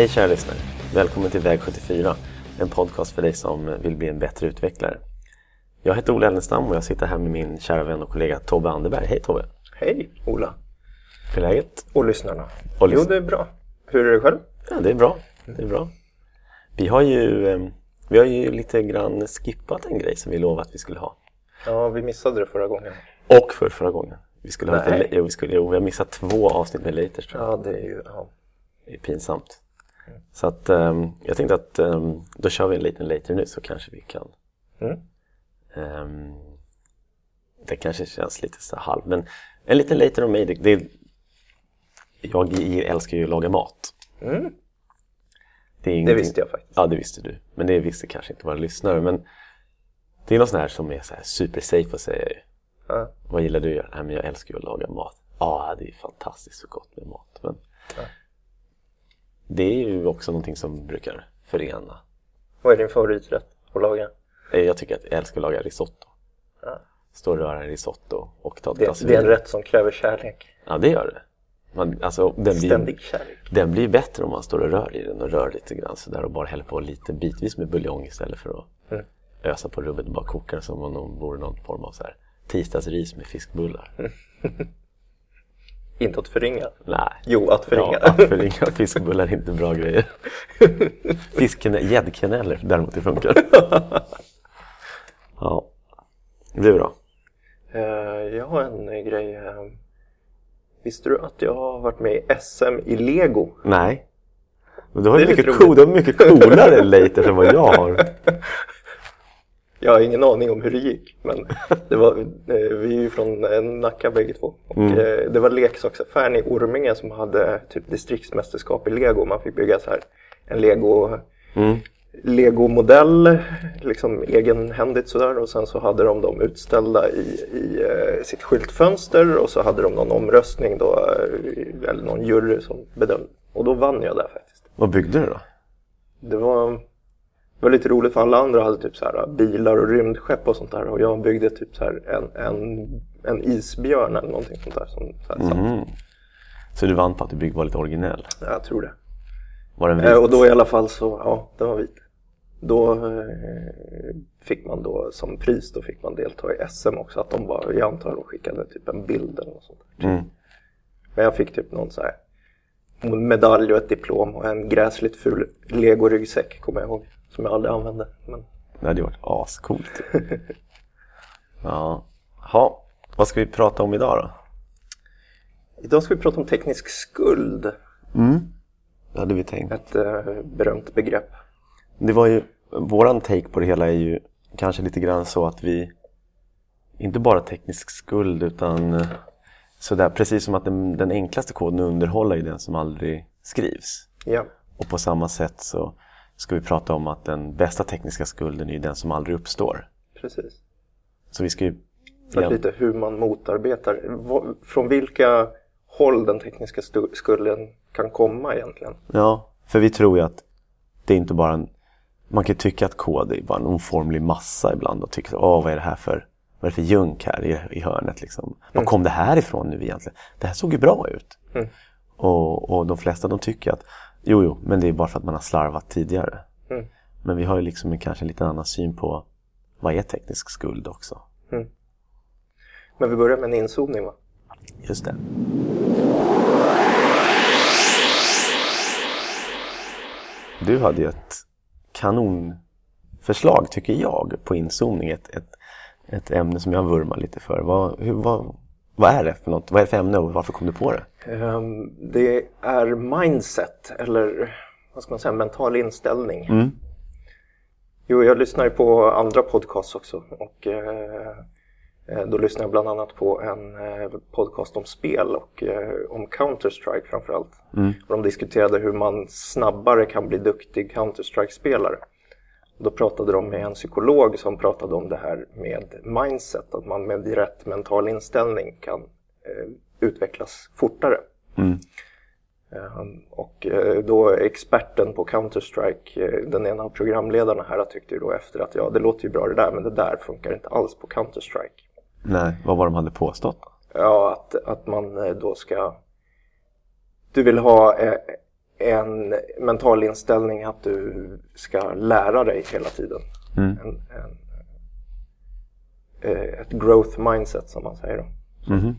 Hej kära lyssnare! Välkommen till Väg 74, en podcast för dig som vill bli en bättre utvecklare. Jag heter Ola Ellenstam och jag sitter här med min kära vän och kollega Tobbe Anderberg. Hej Tobbe! Hej Ola! Hur är läget? Och lyssnarna. Och lys- Jo, det är bra. Hur är det själv? Ja, det är bra. Det är bra. Vi har ju, eh, vi har ju lite grann skippat en grej som vi lovade att vi skulle ha. Ja, vi missade det förra gången. Och för förra gången. Vi skulle ha lite, jo, vi, skulle, jo, vi har missat två avsnitt med Laters tror jag. Ja, det är ju... Ja. Det är pinsamt. Så att ehm, jag tänkte att ehm, då kör vi en liten later nu så kanske vi kan Mm. ehm, Det kanske känns lite så halv men en liten later om mig det, det, Jag älskar ju att laga mat Mm. Det, är Det ingenting- visste jag faktiskt. Ja det visste du Men det visste kanske inte våra lyssnare men Det är något sånt här som är så här super safe att säga ju. Ja. Vad gillar du att göra? Nej men jag älskar ju att laga mat Ja det är fantastiskt så gott med mat men Ja. Det är ju också någonting som brukar förena Vad är din favoriträtt att laga? Eh, Jag tycker att jag älskar att laga risotto. Ja. Stå och röra en risotto och ta ett Det, glas det är en rätt som kräver kärlek. Ja, det gör det. Man, alltså, den, blir, Ständig kärlek. den blir bättre om man står och rör i den och rör lite grann sådär och bara häller på lite bitvis med buljong istället för att Mm. ösa på rubbet och bara koka det som om de vore någon form av så här tisdagsris med fiskbullar. Inte att förringa. Nej. Jo, att förringa. Ja, att förringa fiskbullar är inte bra grejer. Gäddkaneller däremot det funkar. Ja. Du då? Eh, jag har en eh, grej. eh, Visste du att jag har varit med i SM i Lego? Nej. Men du har Det ju mycket, cool, mycket coolare later än vad jag har. Jag har ingen aning om hur det gick. Men det var, eh, vi är ju från eh, Nacka bägge två. Och Mm. eh, det var leksaksaffären i Orminge som hade typ distriktsmästerskap i Lego. Man fick bygga så här en Lego Mm. Lego-modell, liksom egenhändigt sådär och sen så hade de dem utställda i, i sitt skyltfönster och så hade de någon omröstning då, eller någon jury som bedömde. Och då vann jag där faktiskt. Vad byggde du då? Det var, det var lite roligt för alla andra hade typ så här bilar och rymdskepp och sånt där och jag byggde typ så här en, en, en isbjörn eller någonting sånt där. Som, så här. Mhm. Så du vann på att du var lite originell? Jag tror det. Var den vit? Eh, och då i alla fall så, ja, den var vit. Då eh, fick man då som pris, då fick man delta i SM också. Att de var, jag antar de skickade typ en bild eller något sånt. där. Mm. Men jag fick typ någon så här medalj och ett diplom och en gräsligt ful lego-ryggsäck kommer jag ihåg. Som jag aldrig använde. Men Det hade ju varit ascoolt. ja. Ha. Vad ska vi prata om idag då? idag ska vi prata om teknisk skuld. Det hade vi tänkt. Ett eh, berömt begrepp. Det var ju, våran take på det hela är ju kanske lite grann så att vi inte bara teknisk skuld utan eh, sådär, precis som att den, den enklaste koden att underhålla är den som aldrig skrivs. Ja, Och på samma sätt så ska vi prata om att den bästa tekniska skulden är den som aldrig uppstår. precis. Så vi ska ju... Ja, lite hur man motarbetar, från vilka håll den tekniska skulden kan komma egentligen. ja, för vi tror ju att det är inte bara en... Man kan tycka att kod är bara en oformlig massa ibland och tycka åh vad är det här för, vad är det för junk här i, i hörnet liksom. Var kom det här ifrån nu egentligen? Det här såg ju bra ut. Mm. Och, och de flesta de tycker att jo, jo, men det är bara för att man har slarvat tidigare. Mm. Men vi har ju liksom en, kanske en lite annan syn på vad är teknisk skuld också. Men vi börjar med en inzoomning va? Just det. Du hade ju ett kanonförslag tycker jag på inzoomning. Ett, ett, ett ämne som jag vurmar lite för. Vad, hur, vad, vad är det för något? Vad är det för ämne och varför kom du på det? Ehm, det är mindset, eller vad ska man säga, mental inställning. Mm. Jo, jag lyssnar ju på andra podcasts också och eh, då lyssnar jag bland annat på en eh, podcast om spel och eh, om Counter-Strike framförallt. Mm. Och de diskuterade hur man snabbare kan bli duktig Counter-Strike-spelare. Då pratade de med en psykolog som pratade om det här med mindset, att man med rätt mental inställning kan eh, utvecklas fortare. Mm. Ehm, Och eh, då experten på Counter-Strike, eh, den ena av programledarna här, tyckte ju då efter att ja, det låter ju bra det där, men det där funkar inte alls på Counter-Strike. Nej, vad var de hade påstått? Ja, att, att man eh, då ska... Du vill ha en mental inställning att du ska lära dig hela tiden. Mm. En, en, eh, ett growth mindset som man säger. Då. Mhm.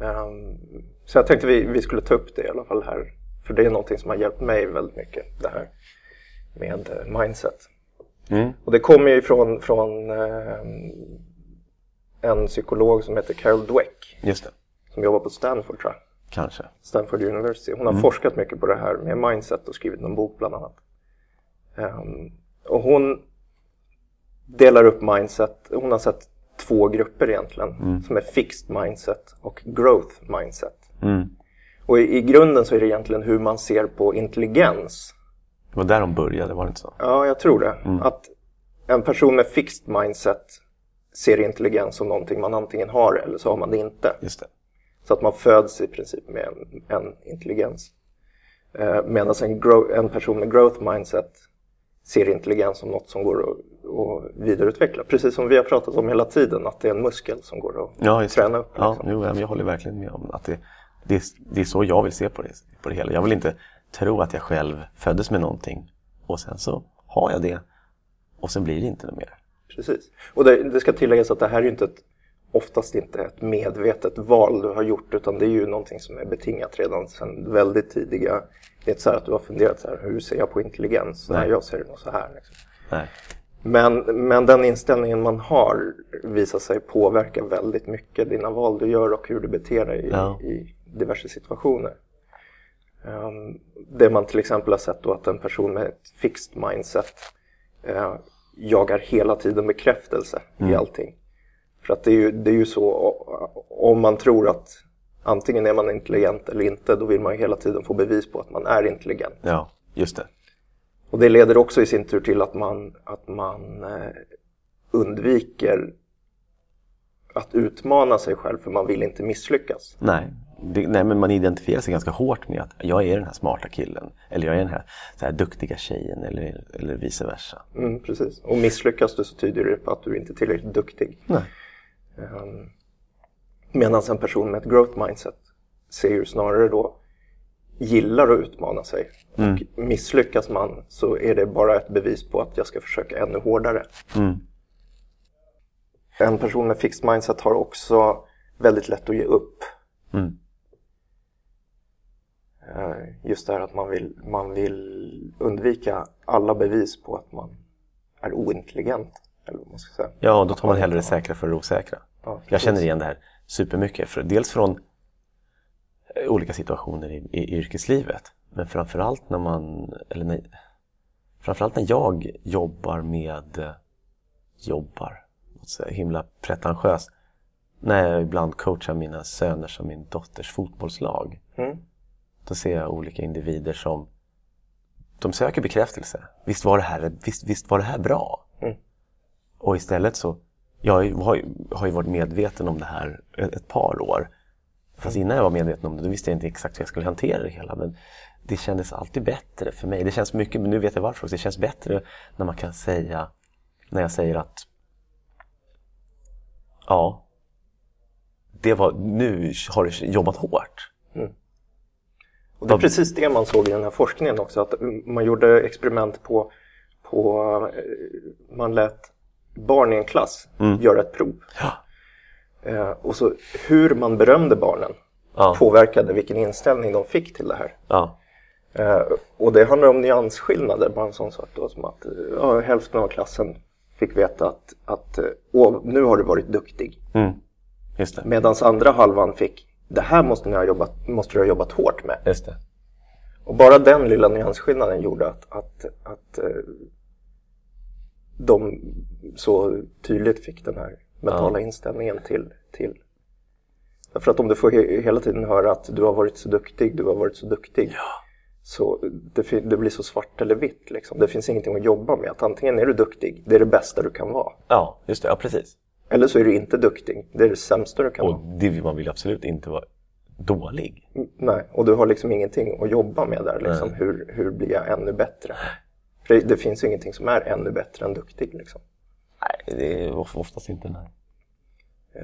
Ehm, så jag tänkte vi, vi skulle ta upp det i alla fall här. För det är någonting som har hjälpt mig väldigt mycket, det här med eh, mindset. Mm. Och det kommer ju från, från ehm, en psykolog som heter Carol Dweck som jobbar på Stanford tror jag. Kanske. Stanford University. Hon har forskat mycket på det här med mindset och skrivit en bok bland annat. Ehm, och hon delar upp mindset, hon har sett två grupper egentligen som är fixed mindset och growth mindset. Mm. Och i, i grunden så är det egentligen hur man ser på intelligens. Det var där de började, var det inte så? Ja, jag tror det. Att en person med fixed mindset ser intelligens som någonting man antingen har eller så har man det inte. Just det. Så att man föds i princip med en, en intelligens. Eh, Medan en, en person med growth mindset ser intelligens som något som går att, att vidareutveckla. Precis som vi har pratat om hela tiden, att det är en muskel som går att Ja, träna upp. Ja, liksom. jo, men jag håller verkligen med om att det, det, är, det är så jag vill se på det, på det hela. Jag vill inte tro att jag själv föddes med någonting och sen så har jag det och sen blir det inte något mer. Precis. Och det, det ska tilläggas att det här är ju inte ett, oftast inte ett medvetet val du har gjort utan det är ju någonting som är betingat redan sedan väldigt tidiga. Det är inte så här att du har funderat så här, hur ser jag på intelligens? Nej, Nej. jag ser det nog så här. Liksom. Men, men den inställningen man har visar sig påverka väldigt mycket dina val du gör och hur du beter dig i, Ja. i diverse situationer. Ehm, det man till exempel har sett då att en person med ett fixed mindset eh, jagar hela tiden bekräftelse i allting. För att det är, ju, det är ju så, om man tror att antingen är man intelligent eller inte, då vill man ju hela tiden få bevis på att man är intelligent. Ja, just det. Och det leder också i sin tur till att man, att man eh, undviker att utmana sig själv för man vill inte misslyckas. Nej. Det, nej, men man identifierar sig ganska hårt med att jag är den här smarta killen eller jag är den här, så här duktiga tjejen eller, eller vice versa. Mm, precis. Och misslyckas du så tyder det på att du inte är tillräckligt duktig. Nej. Um, Medan en person med ett growth mindset ser ju snarare då gillar att utmana sig. Och misslyckas man så är det bara ett bevis på att jag ska försöka ännu hårdare. Mm. En person med fixed mindset har också väldigt lätt att ge upp. Mm. Eh, Just det här att man vill, man vill undvika alla bevis på att man är ointelligent. Eller vad man ska säga. Ja, då tar man hellre det säkra för det osäkra. Ja, Jag känner igen det här supermycket. För, dels från eh, olika situationer i, i yrkeslivet. Men framförallt när man, eller när, framförallt när jag jobbar med, eh, jobbar, låt säga, himla pretentiöst. När jag ibland coachar mina söners och min dotters fotbollslag. Mm. Då ser jag olika individer som de söker bekräftelse. Visst var det här, visst, visst var det här bra? Mm. Och istället så, jag har ju, har ju varit medveten om det här ett, par år. Fast innan jag var medveten om det, då visste jag inte exakt hur jag skulle hantera det hela. Men det kändes alltid bättre för mig. Det känns mycket, men nu vet jag varför också. Det känns bättre när man kan säga, när jag säger att ja, det var, nu har du jobbat hårt. Och det är precis det man såg i den här forskningen också. Att man gjorde experiment på, på eh, man lät barn i en klass göra ett prov. Ja. Eh, och så hur man berömde barnen Ja. påverkade vilken inställning de fick till det här. Ja. Eh, och det handlar om nyansskillnader, bara en sån sak då, som att eh, ja, hälften av klassen fick veta att, att eh, nu har du varit duktig. Mm. Medan andra halvan fick det här måste, ni ha jobbat, måste du ha jobbat hårt med. Och bara den lilla nyansskillnaden gjorde att, att, att eh, de så tydligt fick den här mentala inställningen till, till Därför att om du får he- hela tiden höra att du har varit så duktig, du har varit så duktig. Så det, det blir så svart eller vitt liksom. Det finns ingenting att jobba med. Att antingen är du duktig, det är det bästa du kan vara. Ja, just det. Ja, precis. Eller så är du inte duktig, det är det sämsta du kan Och vara. det, vill- man vill absolut inte vara dålig. Mm, Nej, och du har liksom ingenting att jobba med där. Liksom. Hur, hur blir jag ännu bättre? För det, det finns ingenting som är ännu bättre än duktig. Liksom. Nej, det är of- oftast inte nej.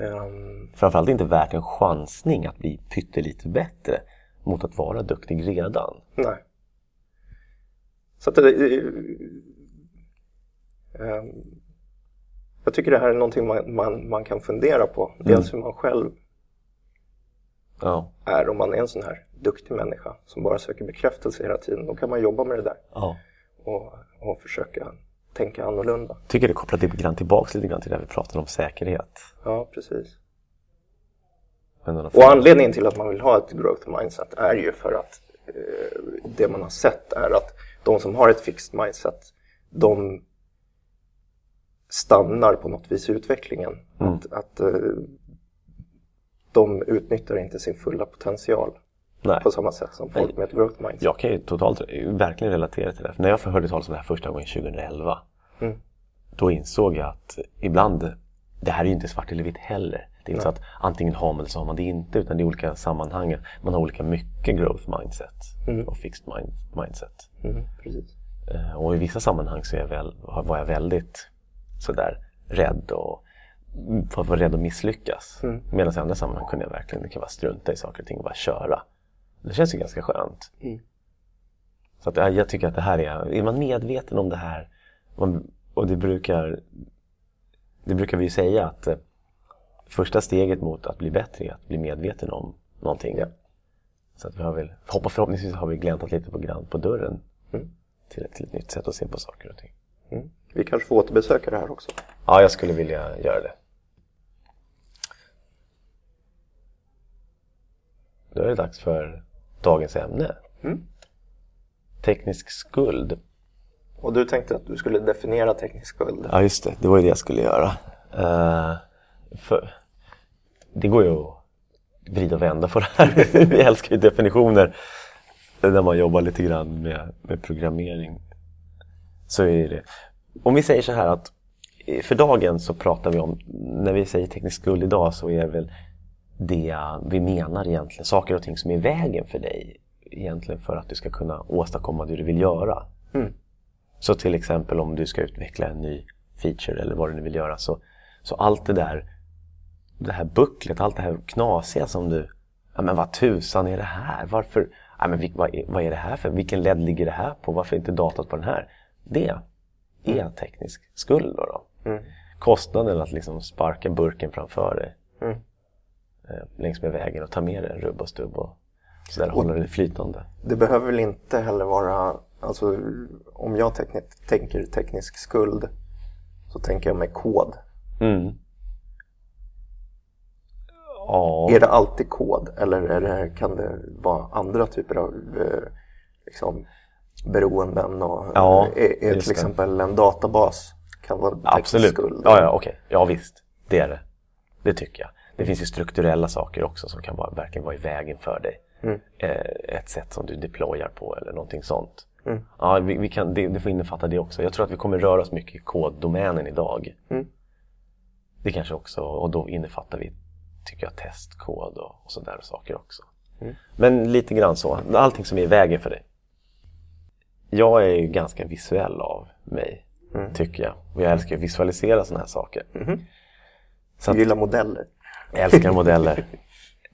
Ehm, Framförallt inte värt en chansning att bli pyttelite bättre. mot att vara duktig redan. Nej. Så att det, eh, jag tycker det här är någonting man, man, man kan fundera på. Dels hur man själv Ja. är om man är en sån här duktig människa som bara söker bekräftelse hela tiden. Då kan man jobba med det där ja. Och, och försöka tänka annorlunda. Tycker det kopplar lite grann tillbaks lite grann till det vi pratade om säkerhet. Ja, precis. Och anledningen till att man vill ha ett growth mindset är ju för att eh, det man har sett är att de som har ett fixed mindset, de stannar på något vis i utvecklingen. Mm. Att, att eh, de utnyttjar inte sin fulla potential Nej. på samma sätt som folk med ett growth mindset. Jag kan ju totalt verkligen relatera till det. För när jag hörde talas om det här första gången 2011 Mm. då insåg jag att ibland, det här är ju inte svart eller vitt heller. Det är inte så att antingen har man det så har man det inte utan det är olika sammanhang. Man har olika mycket growth mindset och fixed mind, mindset. Mm, precis. Eh, Och i vissa sammanhang så är jag väl, var jag väldigt sådär rädd och för att vara rädd att misslyckas. Mm. Medan i andra sammanhang kunde jag verkligen det kan vara strunta i saker och ting och bara köra. Det känns ju ganska skönt. Mm. Så att, ja, jag tycker att det här är, är man medveten om det här man, och det brukar, det brukar vi ju säga att eh, första steget mot att bli bättre är att bli medveten om någonting. Ja. Så att vi har väl, förhoppningsvis har vi gläntat lite på grann på dörren Mm. till, ett, till ett nytt sätt att se på saker och ting. Mm. Vi kanske får återbesöka det här också. Ja, jag skulle vilja göra det. Då är det dags för dagens ämne. Mm. Teknisk skuld. Och du tänkte att du skulle definiera teknisk skuld. Ja, just det. Det var ju det jag skulle göra. Eh, för det går ju att vrida och vända på det här. Vi älskar ju definitioner när man jobbar lite grann med, med programmering. Så är det. Om vi säger så här att eh, för dagen så pratar vi om, när vi säger teknisk skuld idag så är det väl det vi menar egentligen, saker och ting som är i vägen för dig egentligen för att du ska kunna åstadkomma det du vill göra. Mm. Så till exempel om du ska utveckla en ny feature eller vad du nu vill göra så, så allt det där det här bucklet, allt det här knasiga som du ja men vad tusan är det här? Varför? Ja, men vad, är, vad är det här för? Vilken LED ligger det här på? Varför är inte datat på den här? Det är teknisk skuld då. då. Mm. Kostnaden att liksom sparka burken framför dig Mm. Eh, längs med vägen och ta med dig en rubb och stubb och sådär hålla det flytande. Det behöver väl inte heller vara, alltså om jag teknik, tänker teknisk skuld så tänker jag med kod. Mm. Ja. Är det alltid kod eller är det, kan det vara andra typer av eh, liksom, beroenden? Och, Ja, är, är just till det. exempel en databas kan vara teknisk Absolut. skuld? Ja, ja, okej. Ja, visst. Det är det. Det tycker jag. Det finns ju strukturella saker också som kan vara, verkligen vara i vägen för dig. Mm. Eh, ett sätt som du deployar på eller någonting sånt. Mm. Ja, vi, vi kan, det, det får innefatta det också. Jag tror att vi kommer röra oss mycket i koddomänen idag. Mm. Det kanske också, och då innefattar vi, tycker jag, testkod och, och sådär saker också. Mm. Men lite grann så, allting som är i vägen för dig. Jag är ju ganska visuell av mig, Mm. tycker jag. Och jag älskar att visualisera sådana här saker. Mhm. Så att, gillar modeller. Jag älskar modeller.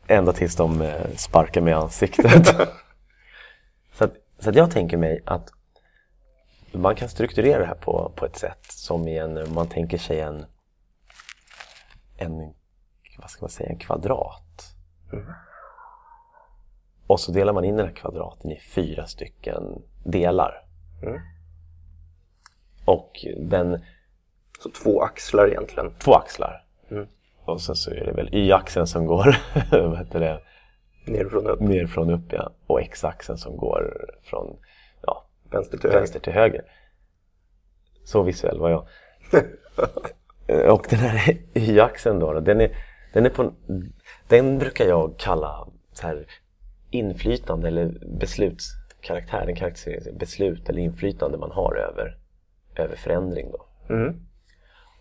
Ända tills de eh, sparkar mig i ansiktet. så att, så att jag tänker mig att man kan strukturera det här på, på ett sätt som i en, man tänker sig en, en, vad ska man säga, en kvadrat. Mm. Och så delar man in den här kvadraten i fyra stycken delar. Mm. Och den, Så två axlar egentligen. två axlar. Och sen så är det väl y-axeln som går, vad heter det, Nerifrån upp, ner från upp ja. Och x-axeln som går från ja, vänster till höger. vänster till höger. Så visuell var jag. Och den här y-axeln då, då, den, är, den, är på, den brukar jag kalla så här inflytande eller beslutskaraktär. Den karaktäriserar beslut eller inflytande man har över, över förändring. Då. Mm.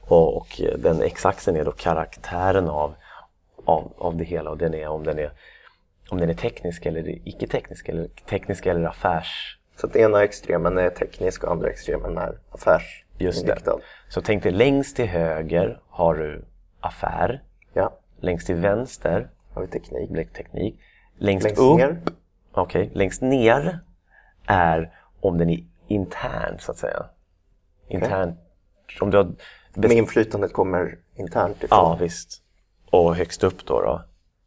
Och, och den x-axeln är då karaktären av, av, av det hela och den är om den är om den är teknisk eller icke-teknisk eller teknisk eller affärs... Så att ena extremen är teknisk och andra extremen är Just det. affärsinriktad. Så tänk dig längst till höger har du affär. Ja, Längst till vänster har vi teknik. blir teknik. Längst, Längst upp ner Okej, längst ner är om den är intern så att säga. Intern. Om du har Men inflytandet kommer internt ifrån. Ja, visst. Och högst upp då, då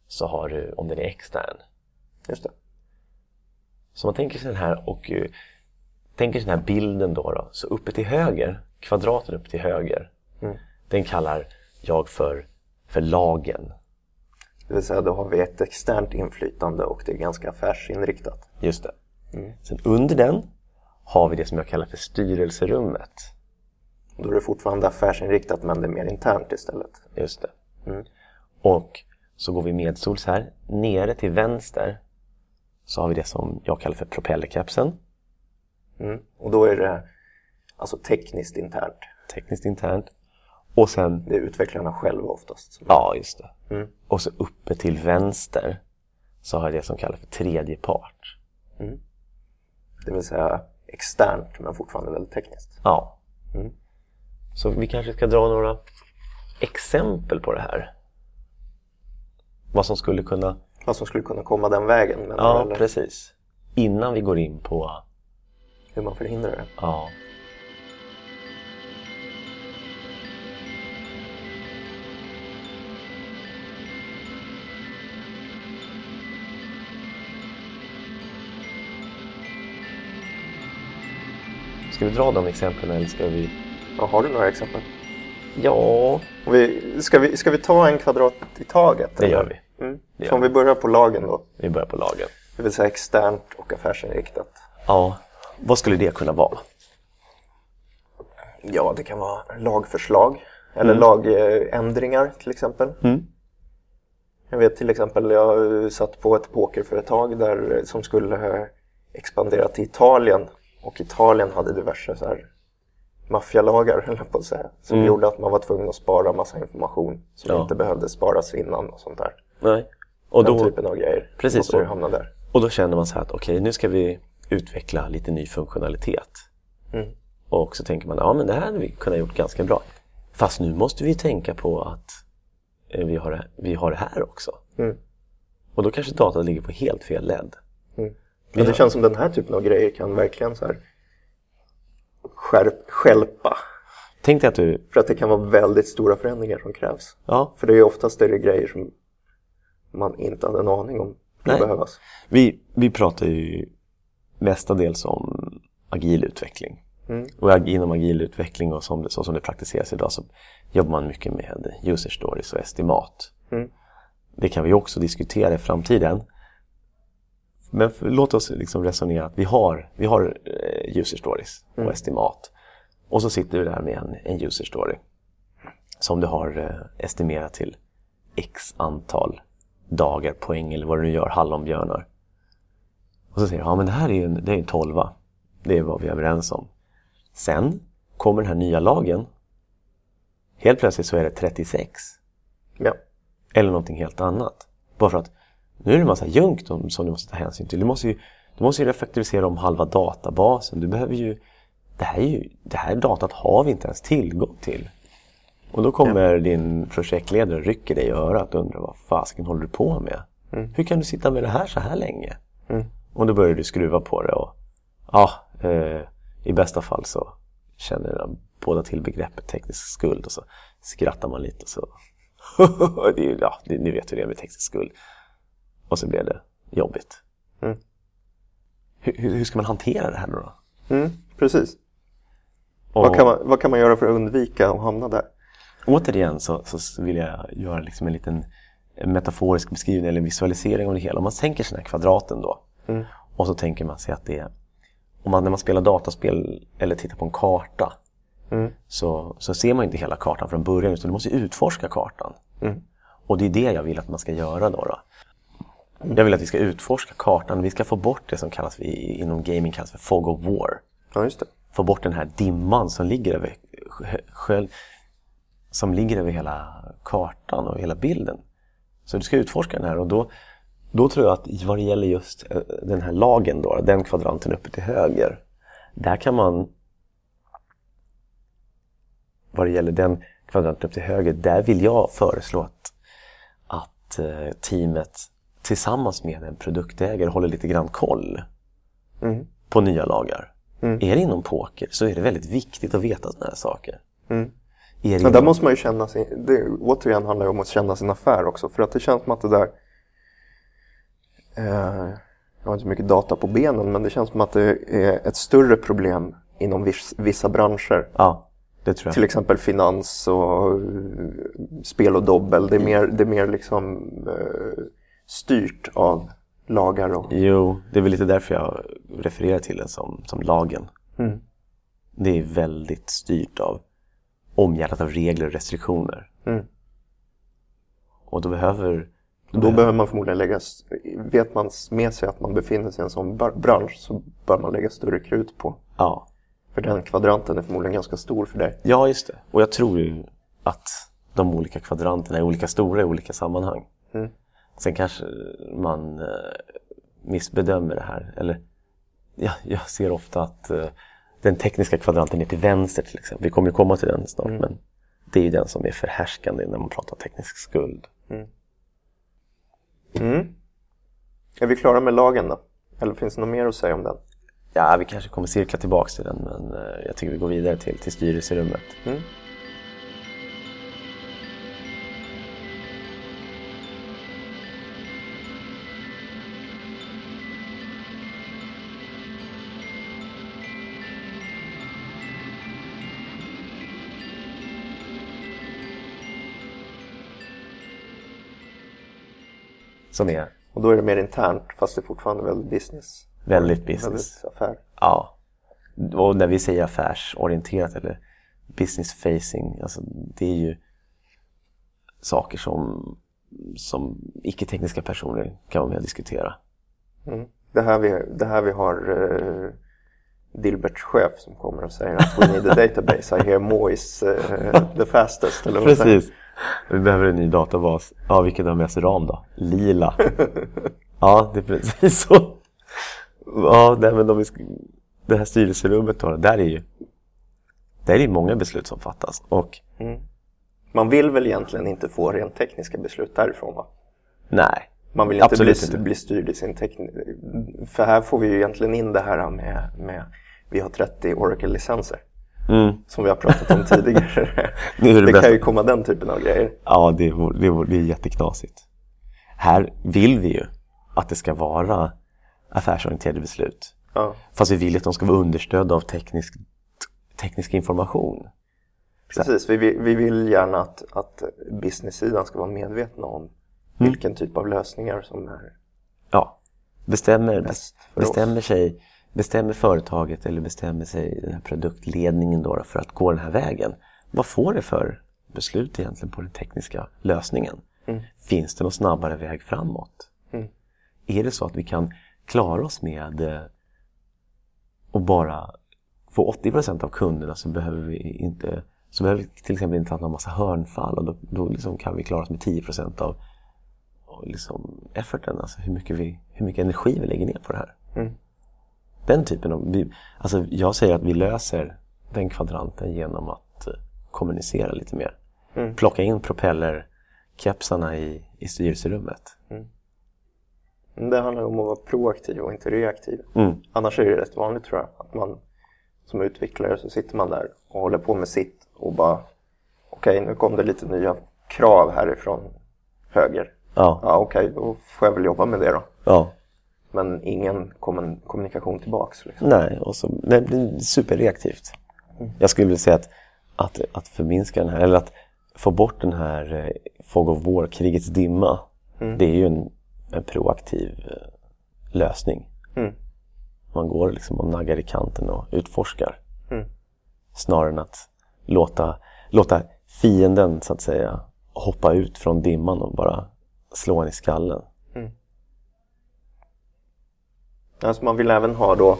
så har du om den är extern. Just det. Så man tänker sig den här och uh, tänker sig den här bilden då, då. Så uppe till höger, kvadraten uppe till höger, Mm. den kallar jag för, för lagen. Det vill säga då har vi ett externt inflytande och det är ganska affärsinriktat. Just det. Mm. Sen under den har vi det som jag kallar för styrelserummet. Då är det fortfarande affärsinriktat men det är mer internt istället. Just det. Mm. Och så går vi medsols här. Nere till vänster så har vi det som jag kallar för propellerkapseln. Mm. Och då är det alltså tekniskt internt. Tekniskt internt. Och sen, Det är utvecklarna själva oftast. ja just det. Mm. Och så uppe till vänster så har jag det som kallas för tredje part. Det vill säga externt men fortfarande väldigt tekniskt. Ja. Mm. Så vi kanske ska dra några exempel på det här. Vad som skulle kunna... Vad som skulle kunna komma den vägen. Men Ja, eller precis. Innan vi går in på... hur man förhindrar det. Ja. Ska vi dra de exemplen eller ska vi... Ja, har du några exempel? Ja, Och vi, ska, vi, ska vi ta en kvadrat i taget? det eller? gör vi. Mm. Det Så gör om vi börjar på lagen då. Vi börjar på lagen. Det vill säga externt och affärsinriktat. Ja, vad skulle det kunna vara? Ja, det kan vara lagförslag. Eller lagändringar till exempel. Mm. Jag vet till exempel, jag satt på ett pokerföretag där, som skulle expandera till Italien. Och Italien hade diverse så här maffialagar, höll jag på att säga. Som gjorde att man var tvungen att spara massa information som Ja. inte behövde sparas innan och sånt där. Nej. Och Den då, typen av grejer. Precis ju hamna där. och då känner man så här att okej, nu ska vi utveckla lite ny funktionalitet. Mm. Och så tänker man, ja men det här hade vi kunnat gjort ganska bra. Fast nu måste vi tänka på att eh, vi har det, vi har det här också. Mm. Och då kanske datat ligger på helt fel led. Mm. Men det känns som den här typen av grejer kan verkligen så här skärp, skälpa. Tänk dig att du, För att det kan vara väldigt stora förändringar som krävs. ja, För det är oftast är det grejer som man inte hade en aning om Nej. behövas. vi, vi pratar ju mestadels om agil utveckling. Mm. Och inom agil utveckling och som det, så som det praktiseras idag så jobbar man mycket med user stories och estimat. Mm. Det kan vi också diskutera i framtiden. Men för, låt oss liksom resonera att vi har, vi har eh, user stories och Mm. estimat. Och så sitter du där med en, en user story som du har eh, estimerat till x antal dagar, poäng eller vad du nu gör, hallonbjörnar. Och så säger du, ja men det här är ju en, det är en tolva. Det är vad vi är överens om. Sen kommer den här nya lagen. Helt plötsligt så är det 36. Ja. Eller någonting helt annat. Bara för att nu är det en massa junk som du måste ta hänsyn till. Du måste ju, du måste ju refaktorisera om halva databasen. Du behöver ju det, här är ju... det här datat har vi inte ens tillgång till. Och då kommer din projektledare och rycker dig i örat och undrar vad fasken håller du på med? Mm. Hur kan du sitta med det här så här länge? Mm. Och då börjar du skruva på det och ja, eh, i bästa fall så känner de båda till begreppet teknisk skuld och så skrattar man lite och så ja, ni vet hur det är med teknisk skuld. Och så blev det jobbigt. Mm. Hur, hur, ska man hantera det här då? Mm, precis. Och Vad, kan man, vad kan man göra för att undvika att hamna där? Återigen så, så vill jag göra liksom en liten metaforisk beskrivning eller visualisering av det hela. Om man tänker sig den här kvadraten då Mm. och så tänker man sig att det är om man, när man spelar dataspel eller tittar på en karta Mm. så, så ser man inte hela kartan från början utan du måste utforska kartan. Mm. Och det är det jag vill att man ska göra då. då. Jag vill att vi ska utforska kartan. Vi ska få bort det som kallas vi, inom gaming kallas för fog of war. Ja, just det. Få bort den här dimman som ligger över, sjö, som ligger över hela kartan och hela bilden. Så du ska utforska den här och då, då tror jag att vad det gäller just eh, den här lagen då, den kvadranten uppe till höger. Där kan man vad det gäller den kvadranten upp till höger, där vill jag föreslå att, att eh, teamet tillsammans med en produktägare håller lite grann koll Mm. på nya lagar. Mm. Är det inom poker så är det väldigt viktigt att veta sådana här saker. Mm. Det Men där inom- måste man ju känna sin, det återigen handlar det om att känna sin affär också. För att det känns som att det där, eh, jag har inte så mycket data på benen, men det känns som att det är ett större problem inom viss, vissa branscher. Ja, det tror jag. Till exempel finans och eh, spel och dobbel. Det är mer, det är mer liksom eh, styrt av lagar och... Jo, det är väl lite därför jag refererar till den som, som lagen. Mm. Det är väldigt styrt av omgärdat av regler och restriktioner. Mm. Och då behöver... Då behöver man förmodligen lägga, vet man med sig att man befinner sig i en sån bransch så bör man lägga större krut på. Ja. För den kvadranten är förmodligen ganska stor för dig. ja, just det. Och jag tror ju att de olika kvadranterna är olika stora i olika sammanhang. Mm. Sen kanske man eh, missbedömer det här. Eller, ja, jag ser ofta att eh, den tekniska kvadranten är till vänster till exempel. Vi kommer ju komma till den snart. Mm. Men det är ju den som är förhärskande när man pratar teknisk skuld. Mm. Är vi klara med lagen då? Eller finns det något mer att säga om den? Ja, vi kanske kommer cirkla tillbaks till den men eh, jag tycker vi går vidare till, till styrelserummet. Som är Och då är det mer internt fast det är fortfarande väldigt business. väldigt business. Väldigt affär. Ja. Och när vi säger affärsorienterat eller business facing, alltså det är ju saker som, som icke-tekniska personer kan vara med och diskutera. Mm. Det, här vi, det här vi har uh, Dilberts chef som kommer och säger att we need a database. I hear more is eh, the fastest. Eller Precis. Vi behöver en ny databas. Ja, vilken har mest ram då? Lila. ja, det är precis så. Ja, nej, men ska, det här styrelserummet då, där är ju där är det många beslut som fattas. Och Mm. Man vill väl egentligen inte få rent tekniska beslut därifrån va? nej, Man vill inte bli, inte. bli styrd i sin teknik. För här får vi ju egentligen in det här med, med vi har 30 Oracle-licenser. Mm, Som vi har pratat om tidigare. Det det bästa. kan ju komma den typen av grejer. ja det är, det, det är jätteknasigt. Här vill vi ju att det ska vara affärsorienterade beslut. Ja, Fast vi vill att de ska vara understödda av teknisk, teknisk information. precis. Vi, vill- vi vill gärna att, att business-sidan ska vara medvetna om Mm. vilken typ av lösningar som är Ja, bestämmer, bäst för bestämmer oss. sig bestämmer företaget eller bestämmer sig den här produktledningen då för att gå den här vägen. Vad får det för beslut egentligen på den tekniska lösningen? Mm. Finns det någon snabbare väg framåt? Mm. Är det så att vi kan klara oss med eh, och bara få 80% av kunderna så behöver vi inte så behöver vi till exempel inte ha en massa hörnfall och då, då liksom kan vi klara oss med 10% av av liksom efforten, alltså hur mycket, vi, hur mycket energi vi lägger ner på det här. Mm. Den typen av... Vi, alltså jag säger att vi löser den kvadranten genom att eh, kommunicera lite mer. Mm. Plocka in propellerkepsarna i, i styrelserummet. Men Det handlar om att vara proaktiv och inte reaktiv. Mm. Annars är det rätt vanligt tror jag. Att man som utvecklare så sitter man där och håller på med sitt och bara okej nu kom det lite nya krav härifrån höger. Ja, Ja okej då får jag väl jobba med det då. ja. Men ingen kommun- kommunikation tillbaks. Liksom. Nej, och så, nej, det blir superreaktivt. Jag skulle vilja säga att, att, att förminska den här, eller att få bort den här eh, Fog of War, krigets dimma. Det är ju en, en proaktiv eh, lösning. Mm. Man går liksom och naggar i kanten och utforskar. Mm. Snarare än att låta, låta fienden så att säga hoppa ut från dimman och bara slå en i skallen. Alltså man vill även ha då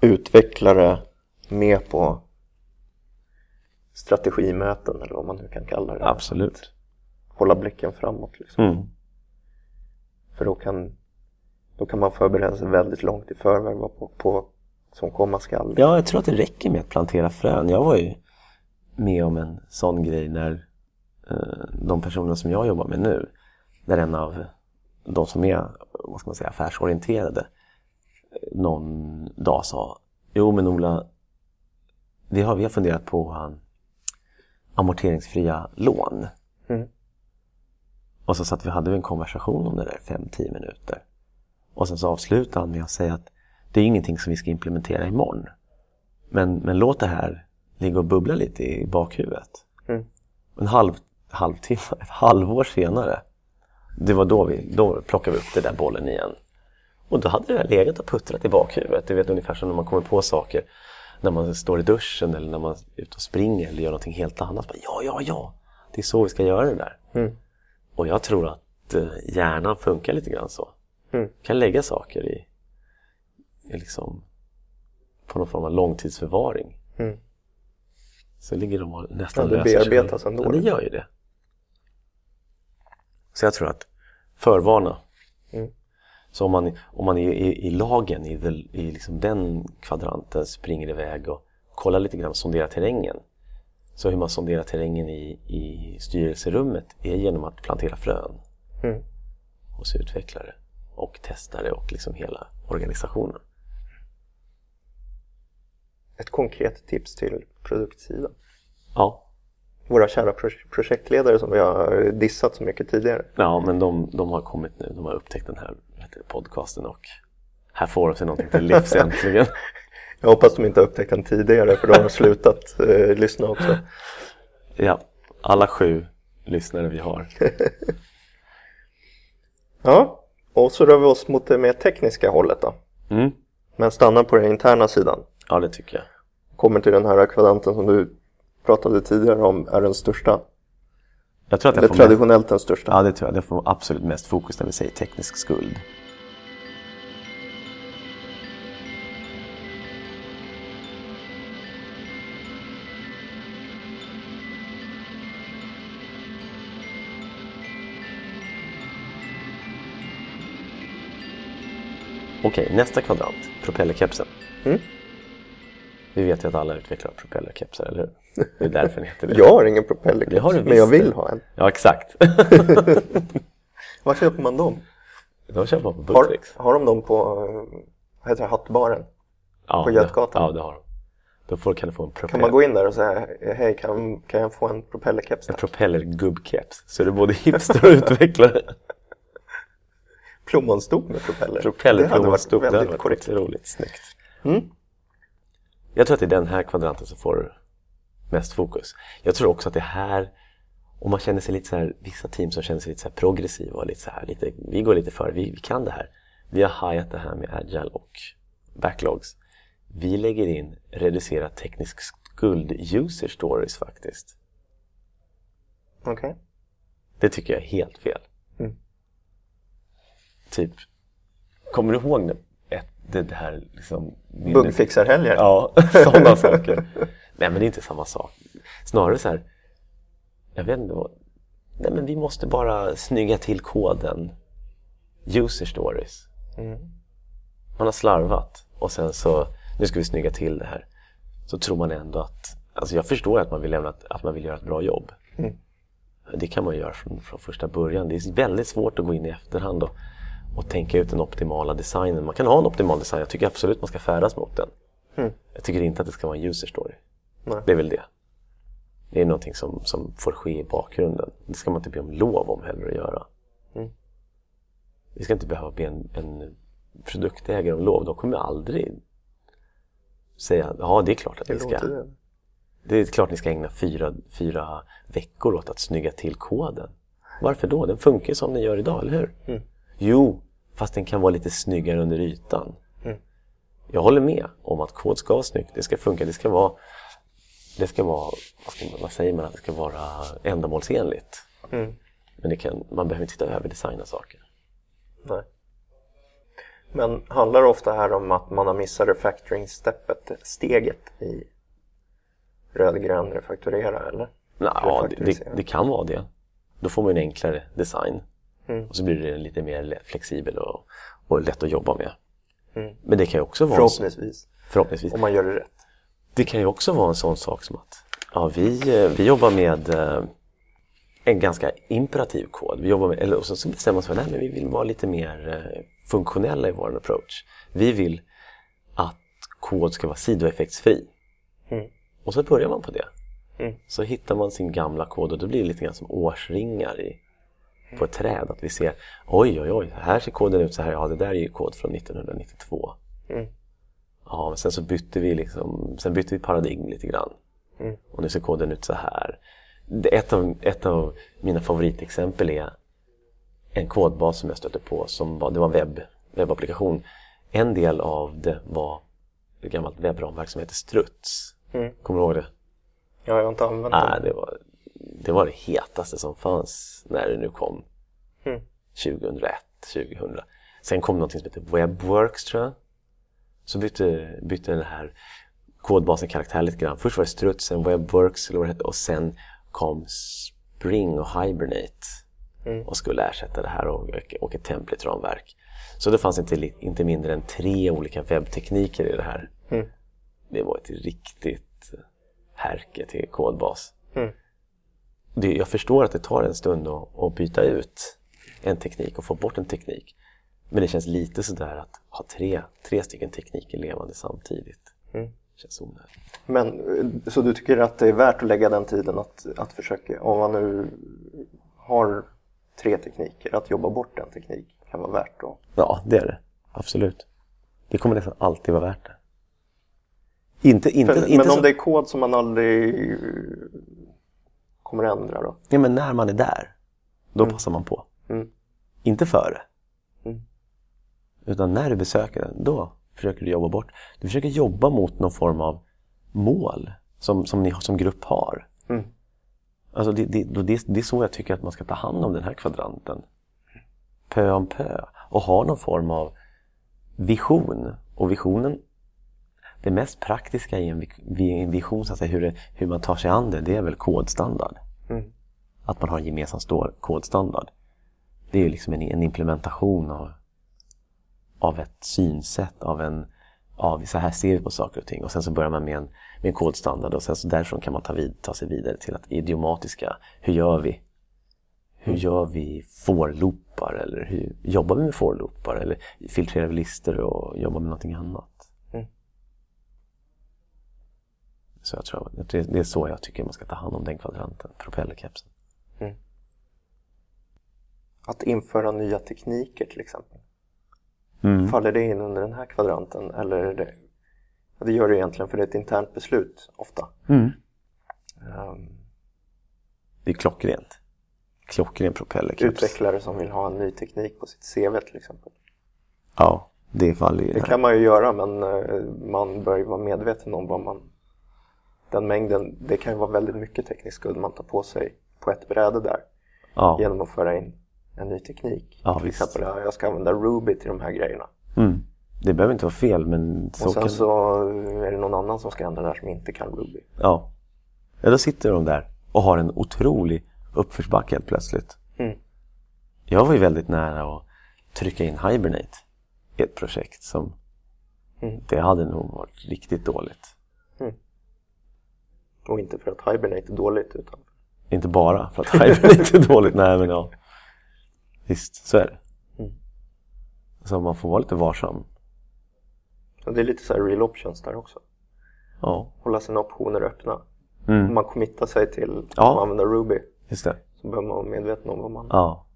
utvecklare med på strategimöten eller vad man nu kan kalla det. Absolut. Hålla blicken framåt. Liksom. Mm. För då kan, då kan man förbereda sig väldigt långt i förväg vad på, på som komma skall. Ja, jag tror att det räcker med att plantera frön. Jag var ju med om en sån grej när eh, de personer som jag jobbar med nu, när en av de som är vad ska man säga, affärsorienterade någon dag sa Jo men Ola, vi har, vi har funderat på um, amorteringsfria lån. Mm. Och så satt vi hade en konversation om det där 5-10 minuter. Och sen så avslutade han med att säga att det är ingenting som vi ska implementera imorgon. Men, men låt det här ligga och bubbla lite i bakhuvudet. Mm. En halv, halvtimme, ett halvår senare, det var då vi då plockade vi upp den där bollen igen. Och då hade det där legat och puttrat i bakhuvudet. Du vet ungefär som när man kommer på saker när man står i duschen eller när man är ute och springer eller gör någonting helt annat. Bara, ja, ja, ja, det är så vi ska göra det där. Mm. Och jag tror att eh, hjärnan funkar lite grann så. Mm. Kan lägga saker i, i liksom, på någon form av långtidsförvaring. Mm. Så ligger de och nästan Ja, det löser sig bearbetas själv. ändå, Ja, det gör ju det. Så jag tror att förvarna. Mm. Så om man, om man i, i, i lagen, i, the, i liksom den kvadranten springer iväg och kollar lite grann sonderar terrängen. Så hur man sonderar terrängen i, i styrelserummet är genom att plantera frön Mm. hos utvecklare och testare och liksom hela organisationen. Ett konkret tips till produktsidan. Ja, Våra kära pro- projektledare som vi har dissat så mycket tidigare. ja men de, de har kommit nu, de har upptäckt den här podcasten och här får de sig någonting till livs äntligen. Jag hoppas de inte har upptäckt den tidigare för då har de slutat eh, lyssna också. Ja, alla sju lyssnare vi har. Ja, och så rör vi oss mot det mer tekniska hållet då. Mm. Men stannar på den interna sidan. Ja, det tycker jag. Kommer till den här kvadranten som du pratade tidigare om är den största. Jag tror att Eller jag mest, traditionellt den största. ja, det tror jag. Det får absolut mest fokus när vi säger teknisk skuld. Okej, nästa kvadrant. Propellerkepsen. Mm. Vi vet ju att alla utvecklar propellerkepsar, eller hur? Det är därför den heter det. Jag har ingen propellerkeps, Det har du men jag vill det. ha en. Ja, exakt. Var köper man dem? De köper man på Har, Buttricks. har de dem på vad heter det, Hattbaren? Ja, på det- Götgatan? Ja, det har de. Då får, kan du få en propeller, Kan man gå in där och säga hej, kan, kan jag få en propellerkeps? en där?" propellergubbkeps. Så är det både hipster och utvecklare. Plommonstop med propeller? Propellerplommonstop, det det hade hade varit varit väldigt riktigt korrekt. roligt. Snyggt. Mm. Jag tror att det är den här kvadranten som får mest fokus. Jag tror också att det här, om man känner sig lite så här, vissa team som känner sig lite så här progressiva och lite så här, lite, vi går lite före, vi, vi kan det här. Vi har hajat det här med agile och backlogs. Vi lägger in reducerat teknisk skuld user stories faktiskt. Okej. Det tycker jag är helt fel. Mm. Typ, kommer du ihåg det, här liksom... Buggfixarhelger? Ja, sådana saker. Nej men det är inte samma sak. Snarare så här, jag vet inte vad, nej men vi måste bara snygga till koden. User stories. Mm. Man har slarvat och sen så, nu ska vi snygga till det här. Så tror man ändå att, alltså jag förstår att man vill, lämna, att man vill göra ett bra jobb. Mm. Det kan man göra från, från första början. Det är väldigt svårt att gå in i efterhand och, och tänka ut den optimala designen. Man kan ha en optimal design, jag tycker absolut man ska färdas mot den. Mm. Jag tycker inte att det ska vara en user story. Nej. Det är väl det. Det är någonting som, som får ske i bakgrunden. Det ska man inte be om lov om heller att göra. Mm. Vi ska inte behöva be en, en produktägare om lov. De kommer aldrig säga ja det är klart att Det ni ska. det. Det är klart ni ska ägna fyra, fyra veckor åt att snygga till koden. Varför då? Den funkar som den gör idag, eller hur? Mm. Jo, fast den kan vara lite snyggare under ytan. Mm. Jag håller med om att kod ska vara snyggt. Det ska funka. Det ska vara, det ska vara vad, ska man, vad säger man, att det ska vara ändamålsenligt. Mm. Men kan, man behöver inte över designa saker. Nej. Men handlar det ofta här om att man har missat refactoring-steppet, steget i rödgrön refaktorera eller? Ja, det, det, det kan vara det. Då får man en enklare design. Mm. Och så blir det lite mer flexibel och, och lätt att jobba med. Mm. Men det kan ju också vara Förhoppningsvis, förhoppningsvis. om man gör det rätt. Det kan ju också vara en sån sak som att ja, vi, eh, vi jobbar med eh, en ganska imperativ kod. Vi jobbar med, eller, och så bestämmer vi oss för att vi vill vara lite mer eh, funktionella i vår approach. Vi vill att kod ska vara sidoeffektsfri. Mm. Och så börjar man på det. Mm. Så hittar man sin gamla kod och då blir det lite grann som årsringar i, på ett träd. Att vi ser, oj oj oj, här ser koden ut så här. Ja, det där är ju kod från 1992. Mm. Ja, men sen så bytte vi liksom, sen bytte vi paradigm lite grann. Mm. Och nu ser koden ut så här. Det, ett, av, ett av mina favoritexempel är en kodbas som jag stötte på. Som var, det var en webb, webbapplikation. En del av det var ett gammalt webbramverk som heter Struts. Mm. Kommer du ihåg det? Ja, jag har inte använt Nej, den. det var, det var det hetaste som fanns när det nu kom. Mm. 2001, 2000. Sen kom någonting som heter Webworks tror jag. Så bytte, bytte den här kodbasen karaktär lite grann. Först var det Struts, sen Webworks eller vad det hette, och sen kom Spring och Hibernate Mm. och skulle ersätta det här och, och ett template-ramverk. Så det fanns inte, inte mindre än tre olika webbtekniker i det här. Mm. Det var ett riktigt härke till kodbas. Mm. Det, jag förstår att det tar en stund att, att byta ut en teknik och få bort en teknik. Men det känns lite sådär att ha tre, tre stycken tekniker levande samtidigt. Mm. känns onödigt. Men, eh, så du tycker att det är värt att lägga den tiden att, att försöka, om man nu har tre tekniker, att jobba bort en teknik kan vara värt då? Ja, det är det. Absolut. Det kommer nästan alltid vara värt det. Inte, inte, För, inte men så... om det är kod som man aldrig kommer ändra då? ja, men när man är där, då passar man på. Mm. Inte före. Mm. Utan när du besöker den, då försöker du jobba bort. Du försöker jobba mot någon form av mål som, som ni som grupp har. Mm. Alltså det, det, det, det är så jag tycker att man ska ta hand om den här kvadranten. Pö om pö. Och ha någon form av vision. Och visionen, det mest praktiska i en, i en vision, så att säga, hur, det, hur man tar sig an det, det är väl kodstandard. Mm. Att man har en gemensam kodstandard. Det är ju liksom en, en implementation av, av ett synsätt, av en av så här ser vi på saker och ting och sen så börjar man med en, med en kodstandard och sen så därifrån kan man ta, vid, ta sig vidare till att idiomatiska, hur gör vi? Hur gör vi for-loopar eller hur jobbar vi med for-loopar eller filtrerar vi listor och jobbar med någonting annat? Mm. Så jag tror att det, är så jag tycker man ska ta hand om den kvadranten, propellerkepsen. Att införa nya tekniker till exempel. Mm. Faller det in under den här kvadranten eller är det, det gör det egentligen för det är ett internt beslut ofta. Mm. Ehm, Det är klockrent. Klockren propellerkeps. utvecklare som vill ha en ny teknik på sitt CV till exempel. Ja, det faller ju Det kan man ju göra men eh, man bör ju vara medveten om vad man den mängden, det kan ju vara väldigt mycket teknisk skuld man tar på sig på ett bräde där Ja. genom att föra in en ny teknik. Ja, till visst. exempel, ja, jag ska använda Ruby till de här grejerna. Mm. Det behöver inte vara fel men så och sen kan... så är det någon annan som ska ändra det här som inte kan Ruby. Ja. ja, då sitter de där och har en otrolig uppförsbacke helt plötsligt. Mm. Jag var ju väldigt nära att trycka in Hibernate i ett projekt som Mm. det hade nog varit riktigt dåligt. Och inte för att Hibernate är dåligt utan Inte bara för att Hibernate är dåligt, nej men ja. Visst, så är det. Mm. Så man får vara lite varsam. och det är lite så här real options där också. Ja, Hålla sina optioner öppna. mm. Om man committar sig till Ja. att använda Ruby just det. så behöver man vara medveten om vad man... Ja.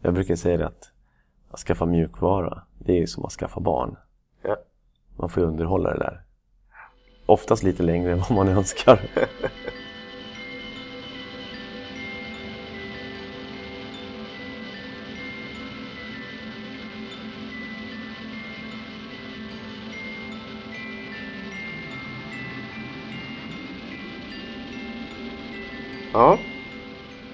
Jag brukar säga det att att skaffa mjukvara, det är ju som att skaffa barn. Ja. Man får ju underhålla det där. Oftast lite längre än vad man önskar. ja.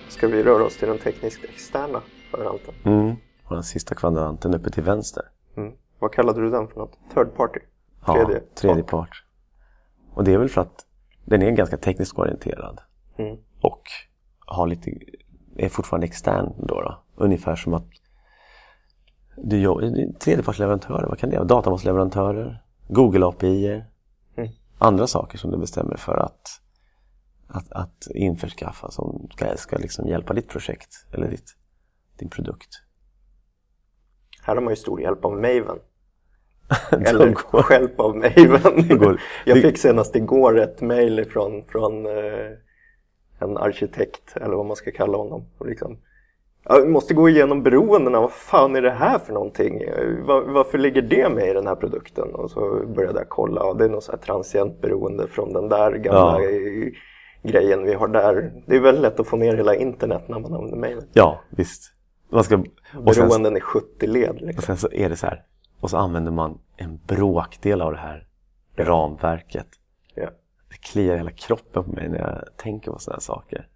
Ska vi röra oss till den tekniskt externa varianten? Mm. Och den sista kvadranten uppe till vänster. Mm. Vad kallade du den för något? Third party? Ja, Tredje tredje part. part. Och det är väl för att den är ganska tekniskt orienterad. Mm. Och har lite, är fortfarande extern då, då. Ungefär som att du jobbar, tredjepartsleverantörer, vad kan det vara? Databasleverantörer, Google API, Mm. andra saker som du bestämmer för att att, att införskaffa som ska, ska liksom hjälpa ditt projekt eller ditt, din produkt. Här har man ju stor hjälp av Maven. Eller hjälp av Maven. Går, Jag fick senast igår ett mail från, från eh, en arkitekt, eller vad man ska kalla honom. Och liksom, jag måste gå igenom beroendena, vad fan är det här för någonting? Var, varför ligger det med i den här produkten? Och så började jag kolla, ja, det är något så här transient beroende från den där gamla ja. grejen vi har där. Det är väldigt lätt att få ner hela internet när man använder mejl. Ja, visst. Man ska, Beroenden i 70 led. Liksom. Och sen så är det så här, och så använder man en bråkdel av det här ramverket. Ja. Det kliar hela kroppen på mig när jag tänker på sådana här saker.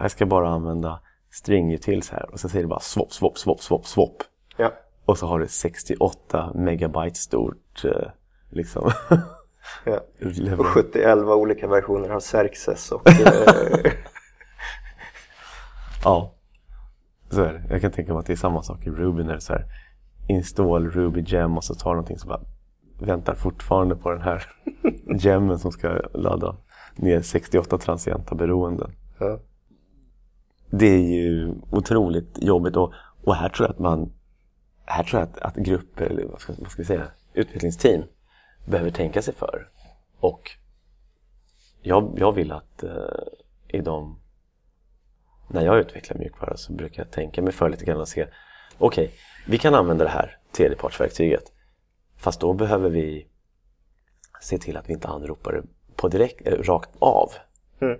Jag ska bara använda string utils här och så säger det bara swap, swap, swap, swap, swap. Ja. Och så har du 68 megabyte stort eh, liksom. ja. Och 71 olika versioner av Xerxes och eh, Ja, så är det. Jag kan tänka mig att det är samma sak i Ruby när det är så här install Ruby gem och så tar någonting som bara väntar fortfarande på den här gemmen som ska ladda ner 68 transienta beroenden. Ja det är ju otroligt jobbigt och, och här tror jag att man här tror jag att, att grupper, eller vad ska, vad ska vi säga, utvecklingsteam behöver tänka sig för. Och jag, jag vill att eh, i de när jag utvecklar mjukvara så brukar jag tänka mig för lite grann och se okej, okay, vi kan använda det här tredjepartsverktyget fast då behöver vi se till att vi inte anropar det på direkt, äh, rakt av. Mm.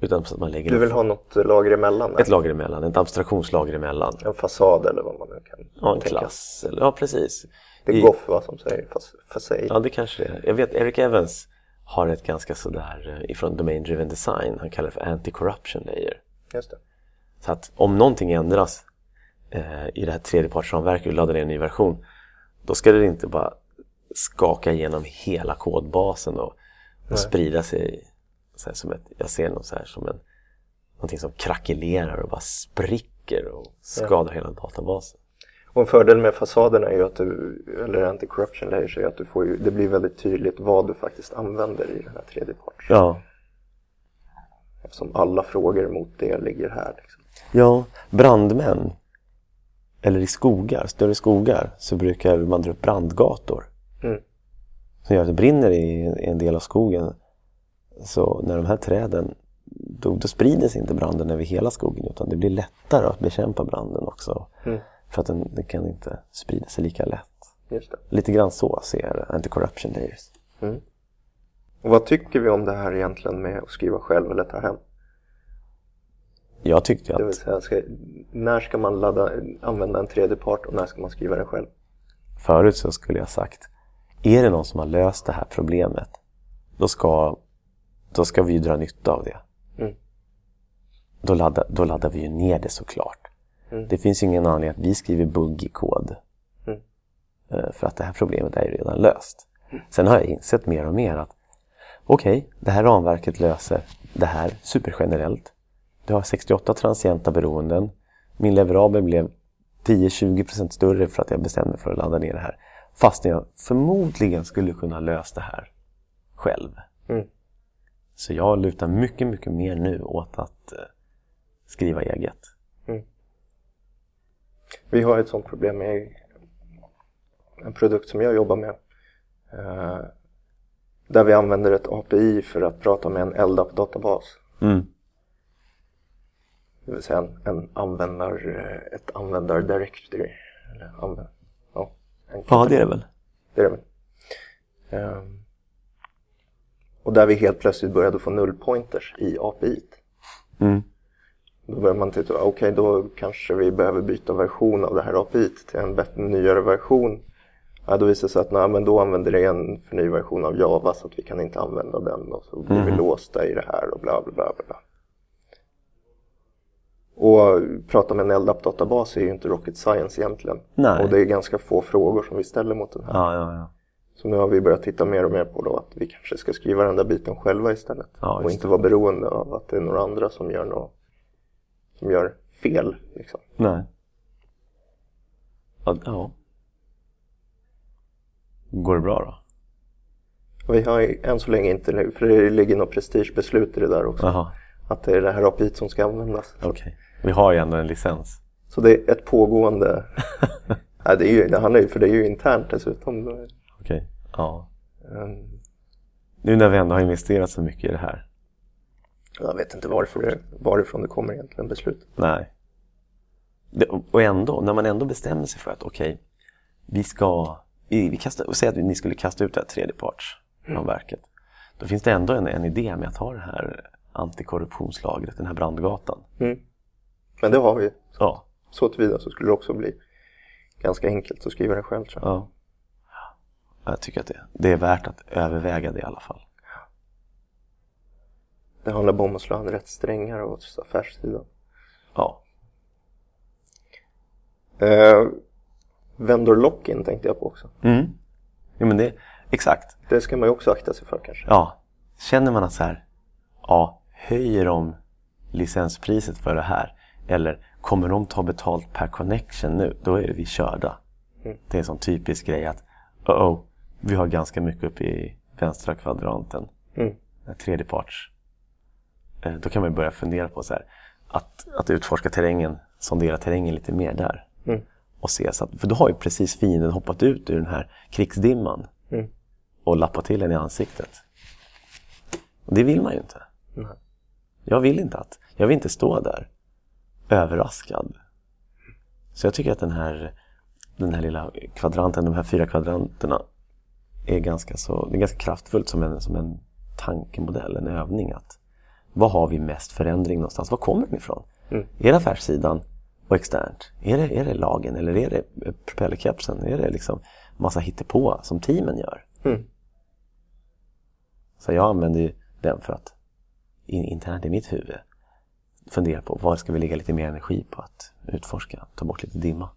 Utan så att man lägger du vill ha något lager emellan? Ett lager emellan, ett abstraktionslager emellan. En fasad eller vad man nu kan Ja, en tänka. klass. Eller, ja, precis. Det är I, Goff va, som säger facade. Ja, det kanske det är. Jag vet, Eric Evans har ett ganska sådär eh, ifrån Domain Driven Design. Han kallar det för Anti-Corruption Layer. Just det. Så att om någonting ändras eh, i det här tredjepartsramverket och laddar ner en ny version då ska det inte bara skaka igenom hela kodbasen och, och sprida sig så här, som ett, jag ser något så här som en, någonting som krackelerar och bara spricker och skadar ja. hela databasen. Och en fördel med fasaderna är ju att du, eller anti-corruption layers är att du får ju, det blir väldigt tydligt vad du faktiskt använder i den här tredjeparts. Ja. Eftersom alla frågor mot det ligger här. Liksom. Ja, brandmän eller i skogar, större skogar så brukar man dra upp brandgator. Mm. Som gör att det brinner i en del av skogen så när de här träden, då, då sprider sig inte branden över hela skogen utan det blir lättare att bekämpa branden också. Mm. För att den, den, kan inte sprida sig lika lätt. Lite grann så ser Anti-Corruption Layers. Mm. Och vad tycker vi om det här egentligen med att skriva själv eller ta hem? Jag tyckte att... Det vill säga, ska, när ska man ladda, använda en tredje part och när ska man skriva den själv? Förut så skulle jag sagt, är det någon som har löst det här problemet, då ska då ska vi ju dra nytta av det. Mm. Då, laddar, då laddar vi ju ner det såklart. Mm. Det finns ju ingen anledning att vi skriver buggig kod. Mm. Eh, för att det här problemet är ju redan löst. Sen har jag insett mer och mer att okej, okay, det här ramverket löser det här supergenerellt. Du har 68 transienta beroenden. Min leverabel blev 10-20% större för att jag bestämde mig för att ladda ner det här. Fast jag förmodligen skulle kunna lösa det här själv. Mm. Så jag lutar mycket, mycket mer nu åt att eh, skriva eget. Mm. Vi har ett sånt problem med en produkt som jag jobbar med. Eh, där vi använder ett API för att prata med en LDAP-databas. Mm. Det vill säga en, en användar, ett användar-directory. Använd, ja, ja, det är det väl. Det är det väl. Um, och där vi helt plötsligt började få nullpointers i API. Mm. Då börjar man titta, okej okay, då kanske vi behöver byta version av det här API till en bättre, nyare version. Ja, då visar det sig att nej, men då använder det en för ny version av Java så att vi kan inte använda den och så blir mm. vi låsta i det här och bla bla bla. bla. Och prata med en LDAP-databas är ju inte rocket science egentligen. Nej. Och det är ganska få frågor som vi ställer mot den här. Ja, ja, ja. Så nu har vi börjat titta mer och mer på då att vi kanske ska skriva den där biten själva istället. Och inte vara beroende av att det är några andra som gör, något, som gör fel. Liksom. Nej. Ja. Går det bra då? Vi har än så länge inte, för det ligger något prestigebeslut i det där också. Jaha, Att det är det här API som ska användas. okej. Vi har ju ändå en licens. Så det är ett pågående... Nej, det, är ju, det handlar ju, för det är ju internt dessutom. Okej. Ja. Ehm, Nu när vi ändå har investerat så mycket i det här. Jag vet inte varför det, varifrån det kommer egentligen beslut. Nej. Det, och ändå, när man ändå bestämmer sig för att okej, vi ska... Vi kastar, och säg att ni skulle kasta ut det här tredjepartsramverket. Då finns det ändå en, en idé med att ha det här antikorruptionslagret, den här brandgatan. Mm. Men det har vi. Ja. Så tillvida så skulle det också bli ganska enkelt att skriva det själv tror jag. ja. Jag tycker att det, det är värt att överväga det i alla fall. Det handlar bara om att slå an rätt strängar åt affärssidan. Ja. Eh, vendor lock-in tänkte jag på också. Mm. ja men det, exakt. Det ska man ju också akta sig för kanske. Ja, känner man att så här, ja, höjer de licenspriset för det här? Eller kommer de ta betalt per connection nu? Då är vi körda. Mm. Det är en sån typisk grej att, oh, oh vi har ganska mycket uppe i vänstra kvadranten. Mm. Tredjeparts. Eh, Då kan man börja fundera på så här, att, att utforska terrängen, sondera terrängen lite mer där. Mm. Och se, så att, för då har ju precis fienden hoppat ut ur den här krigsdimman Mm. och lappat till en i ansiktet. Och det vill man ju inte. Nej. Jag vill inte att, jag vill inte stå där överraskad. Så jag tycker att den här, den här lilla kvadranten, de här fyra kvadranterna är ganska, så, det är ganska kraftfullt som en, som en tankemodell, en övning. att Vad har vi mest förändring någonstans? Var kommer den ifrån? Mm. Är det affärssidan och externt? Är det, är det lagen eller är det propellerkepsen? Är det liksom massa hittepå som teamen gör? Mm. Så jag använder den för att in, internt i mitt huvud fundera på var ska vi lägga lite mer energi på att utforska, ta bort lite dimma.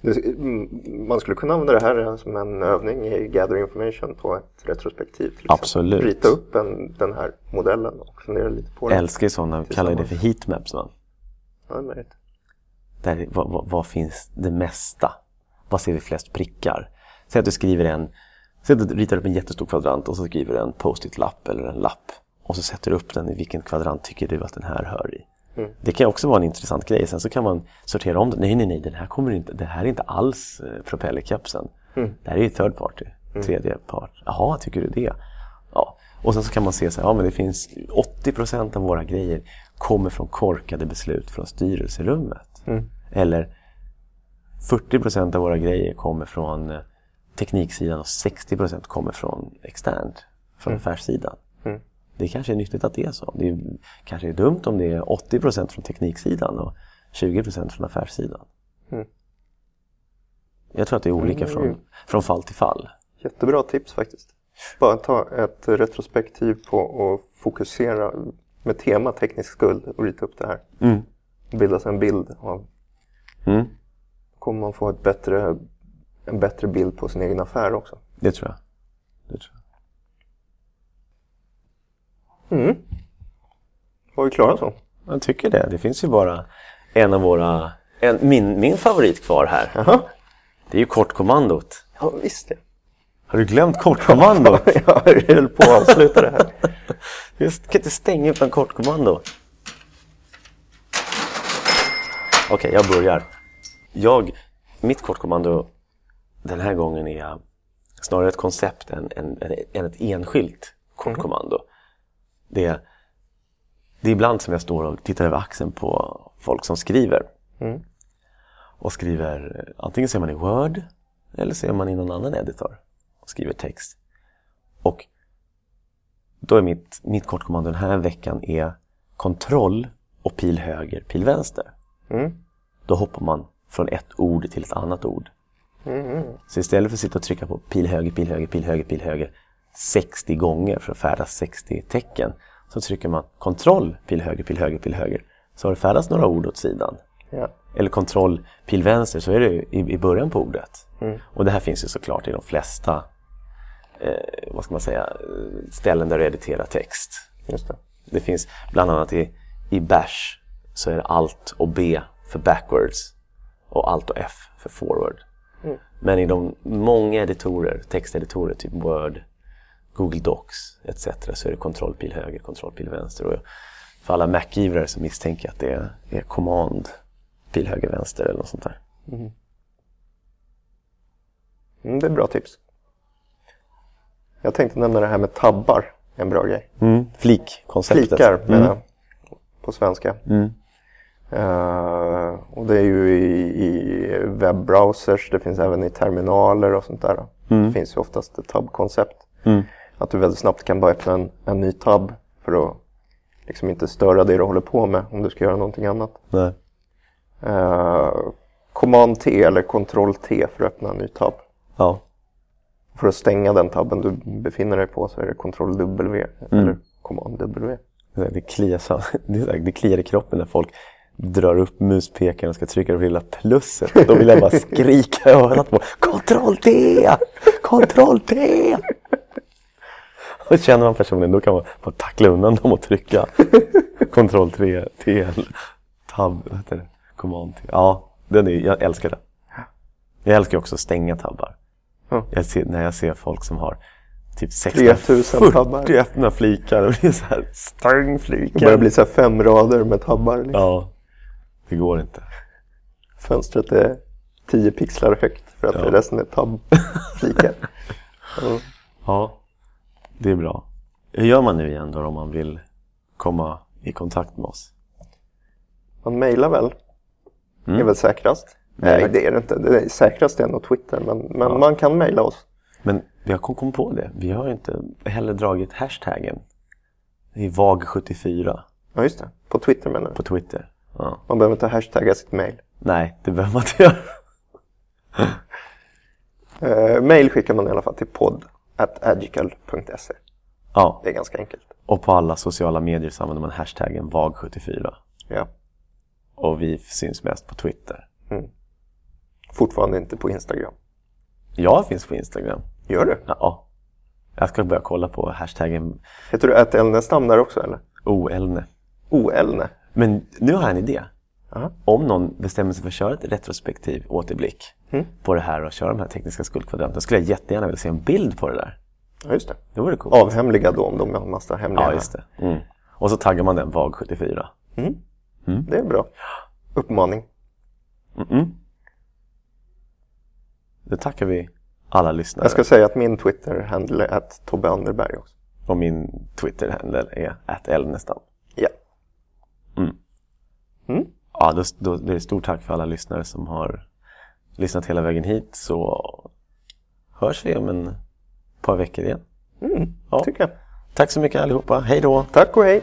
Det, mm, man skulle kunna använda det här som en övning i Gather Information på ett retrospektiv. Till exempel. Absolut. Rita upp en, den här modellen och fundera lite på Jag den. älskar ju sådana, kallar det för heatmaps. Va? Ja, det är. Där, vad, vad, vad finns det mesta? Vad ser vi flest prickar? Säg att du skriver en, säg att du ritar upp en jättestor kvadrant och så skriver du en post-it-lapp eller en lapp. Och så sätter du upp den i vilken kvadrant tycker du att den här hör i. Mm. Det kan också vara en intressant grej. Sen så kan man sortera om det. Nej, nej, nej, den här kommer inte, det här är inte alls eh, propellerkepsen. Mm. Det här är ju third party, tredje part. Jaha, tycker du det? Ja. Och sen så kan man se så här, ja men det finns 80% av våra grejer kommer från korkade beslut från styrelserummet. Mm. Eller 40% av våra grejer kommer från eh, tekniksidan och 60% kommer från externt, från affärssidan. Mm. Det kanske är nyttigt att det är så. Det är, kanske är dumt om det är 80% från tekniksidan och 20% från affärssidan. Mm. Jag tror att det är olika Mm. från, från fall till fall. Jättebra tips faktiskt. Bara ta ett retrospektiv på att fokusera med tema teknisk skuld och rita upp det här. Mm. Bilda sig en bild av. Mm. kommer man få ett bättre, en bättre bild på sin egen affär också. Det tror jag. Det tror jag. Mm. Var vi klara så? Jag tycker det. Det finns ju bara en av våra... En, min, min favorit kvar här. Jaha. Det är ju kortkommandot. Ja, visst det. Har du glömt kortkommandot? Jag höll på att avsluta det här. Just, kan inte stänga utan kortkommando. Okej, jag börjar. Jag, mitt kortkommando den här gången är snarare ett koncept än, än, än ett enskilt kortkommando. Det, är- det är ibland som jag står och tittar över axeln på folk som skriver. Mm. Och skriver, antingen ser man i Word eller ser man i någon annan editor och skriver text. Och då är mitt, mitt kortkommando den här veckan är kontroll och pil höger, pil vänster. Mm. Då hoppar man från ett ord till ett annat ord. Mm. Så istället för att sitta och trycka på pil höger, pil höger, pil höger, pil höger 60 gånger för att färdas 60 tecken så trycker man kontroll, pil höger, pil höger, pil höger. Så har det färdats några ord åt sidan. Ja. Eller kontroll, pil vänster så är det i, i början på ordet. Mm. Och det här finns ju såklart i de flesta eh, vad ska man säga, ställen där du editerar text. Just det. Det finns bland annat i, i Bash så är det Alt och B för backwards och Alt och F för forward. Men i de många editorer, texteditorer, typ Word, Google Docs etc. så är det kontrollpil höger, kontrollpil vänster. Och för alla Mac-ivrare så misstänker jag att det är, är command, pil höger, vänster eller något sånt där. Mm, det är bra tips. Jag tänkte nämna det här med tabbar, en bra grej. Mm. Flik-konceptet. Flikar menar Mm. jag, på svenska. Mm. Eh, och det är ju i, i webbrowsers, det finns även i terminaler och sånt där. Det finns ju oftast ett tab-koncept. Mm. Att du väldigt snabbt kan bara öppna en, en ny tab för att liksom inte störa det du håller på med om du ska göra någonting annat. Nej. Eh, Command T eller Ctrl T för att öppna en ny tab. Ja. För att stänga den tabben du befinner dig på så är det Ctrl W eller Command W. Det, kliar, det kliar i kroppen när folk drar upp muspekaren och ska trycka på det lilla plusset. Då vill jag bara skrika i örat på Kontroll T! Kontroll T! Och känner man personen då kan man bara tackla undan dem och trycka Kontroll 3, T, tab, vad heter det? Command T. Ja, den är, jag älskar det. Jag älskar också att stänga tabbar. Ja. Jag ser, när jag ser folk som har typ 3000 tabbar. 640 öppna flikar det är så här stäng Det börjar fliken. bli så fem rader med tabbar. Liksom. Ja, det går inte. Fönstret är 10 pixlar högt för att Ja. resten är tabbflikar. ja. Ja, det är bra. Hur gör man nu igen då om man vill komma i kontakt med oss? Man mejlar väl? Mm. är väl säkrast? Nej, det är det inte. Det är säkrast är nog Twitter, men, men man kan mejla oss. Men vi har kom kom på det. Vi har inte heller dragit hashtaggen. Det är VAG74 Ja, just det. På Twitter menar du? på Twitter. Ja. Man behöver inte hashtagga sitt mejl. Nej, det behöver man inte göra. Uh, mejl skickar man i alla fall till podd agical.se. Ja, Det är ganska enkelt. och på alla sociala medier så använder man hashtaggen VAG74. Ja. Och vi syns mest på Twitter. Fortfarande inte på Instagram. Jag finns på Instagram. Gör du? Ja. Jag ska börja kolla på hashtaggen Heter du att Elnestam där också eller? OELNE. Oelne? Men nu har jag en idé. Ja. Om någon bestämmer sig för att köra ett retrospektiv återblick Mm. på det här och köra de här tekniska skuldkvadranterna skulle jag jättegärna vilja se en bild på det där. Ja, just det. Det vore coolt. Avhemliga då om de har massa hemliga. Ja, just det. Mm. Och så taggar man den VAG74. Det är bra. Uppmaning. Mm-mm. Det tackar vi alla lyssnare. Jag ska säga att min Twitter-handle är att Tobbe Anderberg också. Och min Twitter-handle är @elnestam. Ja. Ja, då, då, det är stort tack för alla lyssnare som har lyssnat hela vägen hit. Så hörs vi om en par veckor igen. Mm, Ja. tycker jag. Tack så mycket allihopa. Hej då! Tack och hej.